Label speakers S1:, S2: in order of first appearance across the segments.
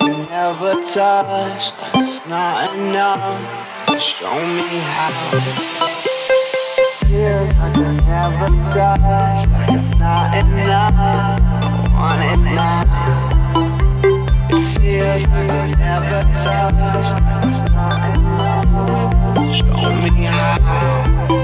S1: I never touched, it's not enough. So show me how. Feels like I never touched, like it's not enough. I want it now. It feels like I never touched, like it's not enough. Show me how.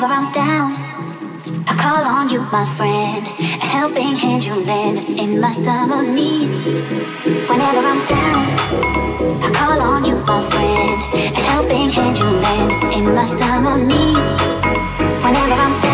S2: whenever I'm down. I call on you, my friend, a helping hand you lend in my time of need. Whenever I'm down, I call on you, my friend, a helping hand you lend in my
S3: time of
S4: need. Whenever I'm down.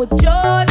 S4: with Jordan.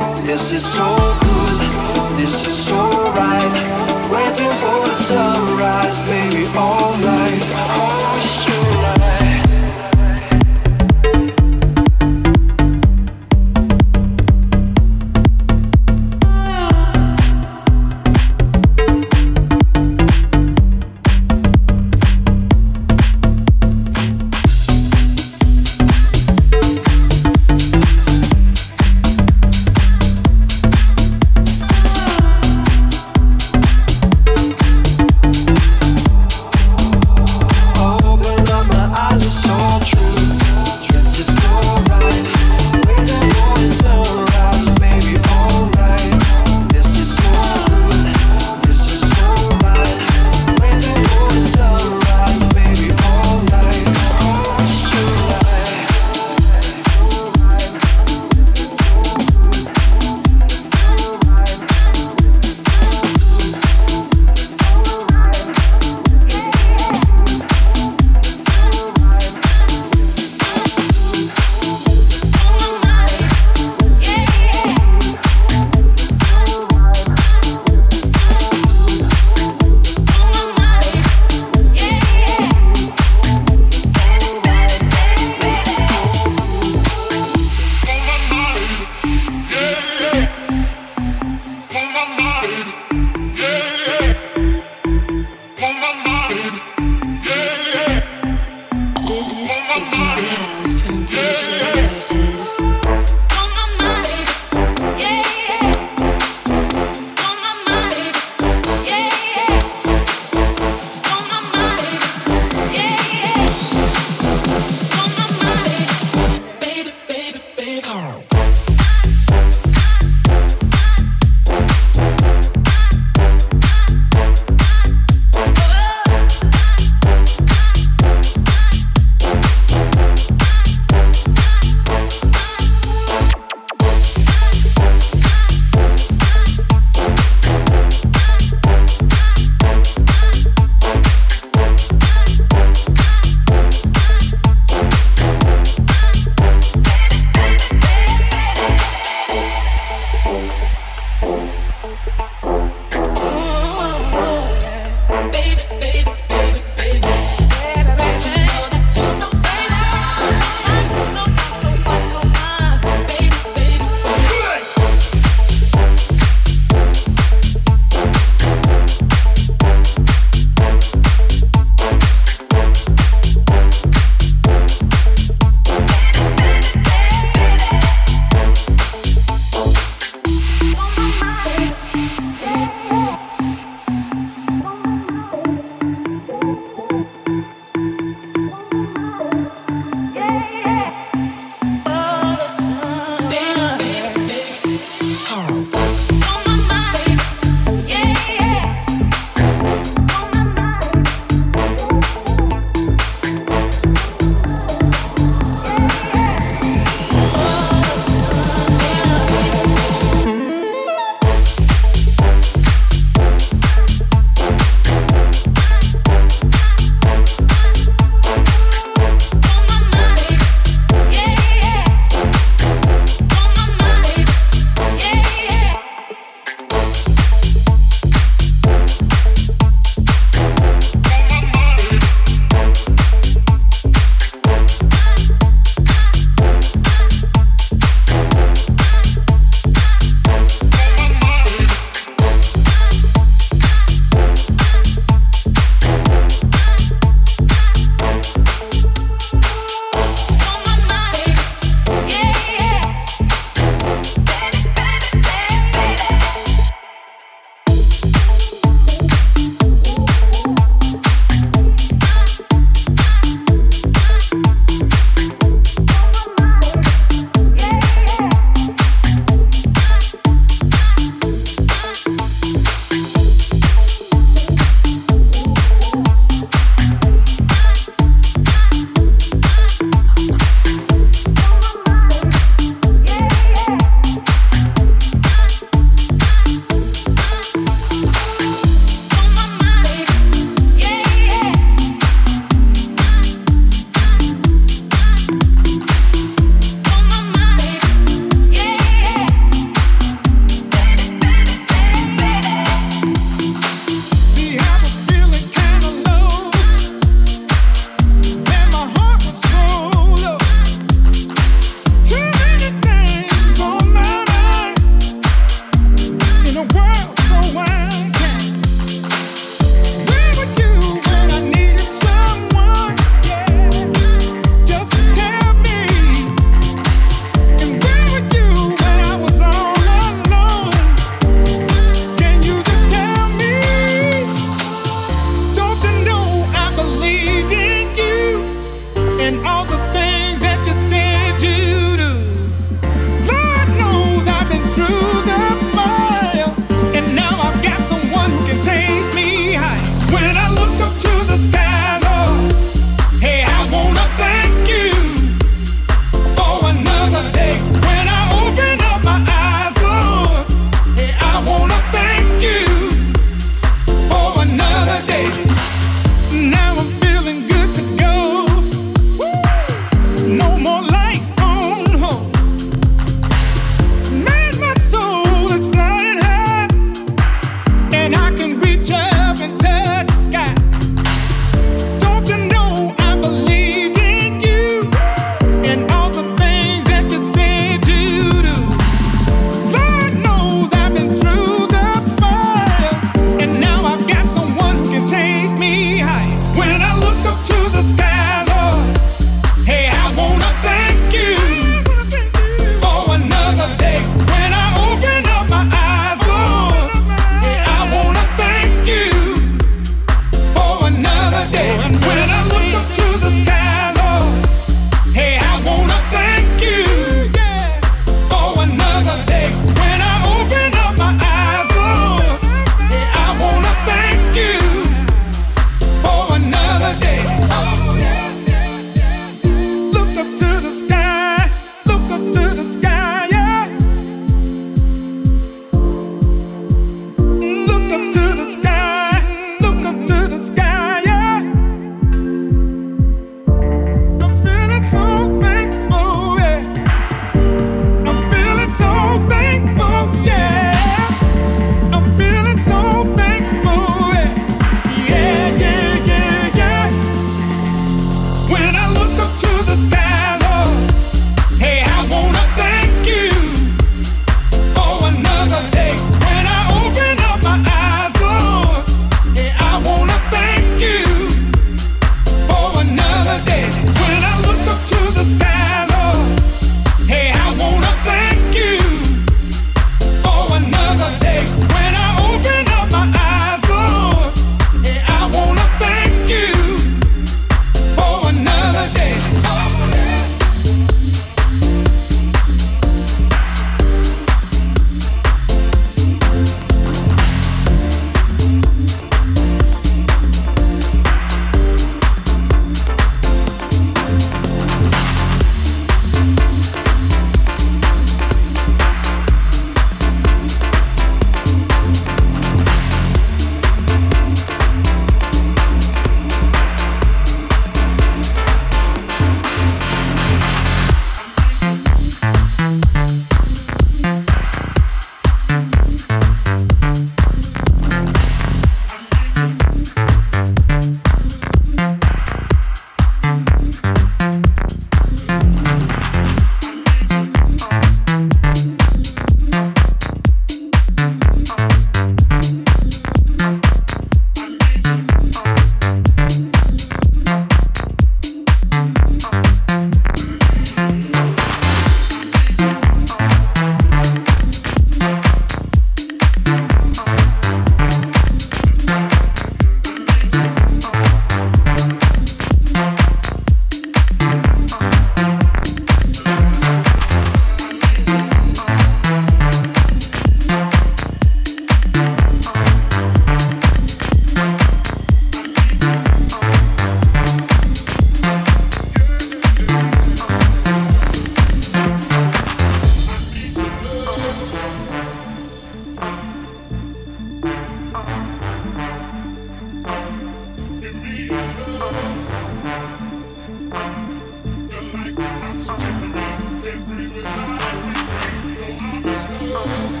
S4: Oh.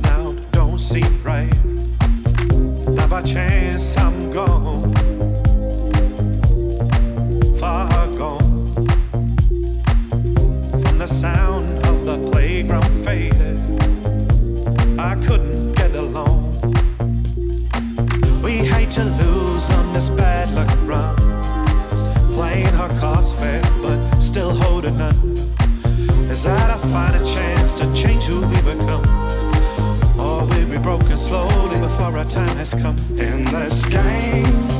S4: don't seem right. Now by chance I'm gone, far gone from the sound of the playground faded. I couldn't get along. We hate to lose on this bad luck run, playing our cards fair but still holding on. Is that I find a chance to change who we become? will be broken slowly before our time has come. In this game.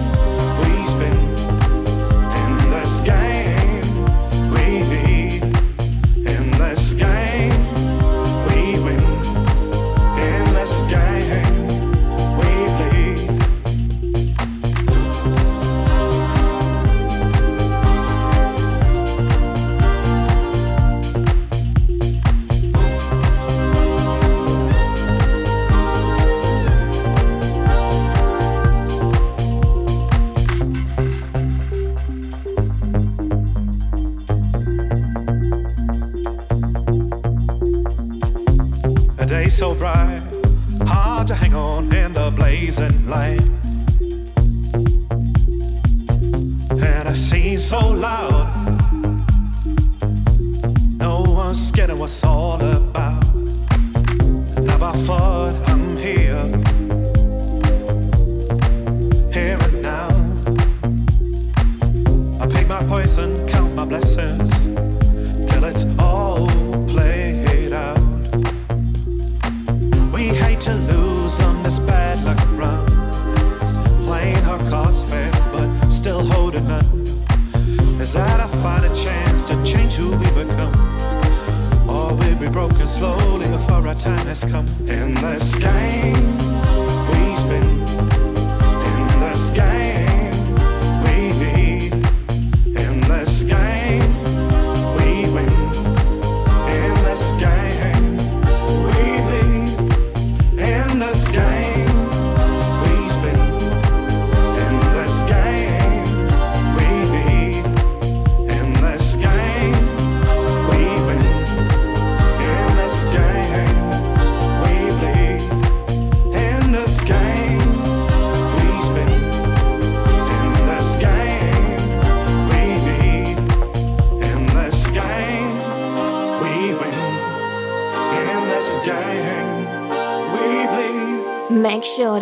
S4: slowly before our time has come. endless game.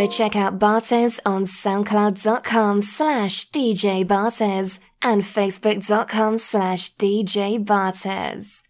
S5: to check out Bartez on soundcloud.com slash and facebook.com slash.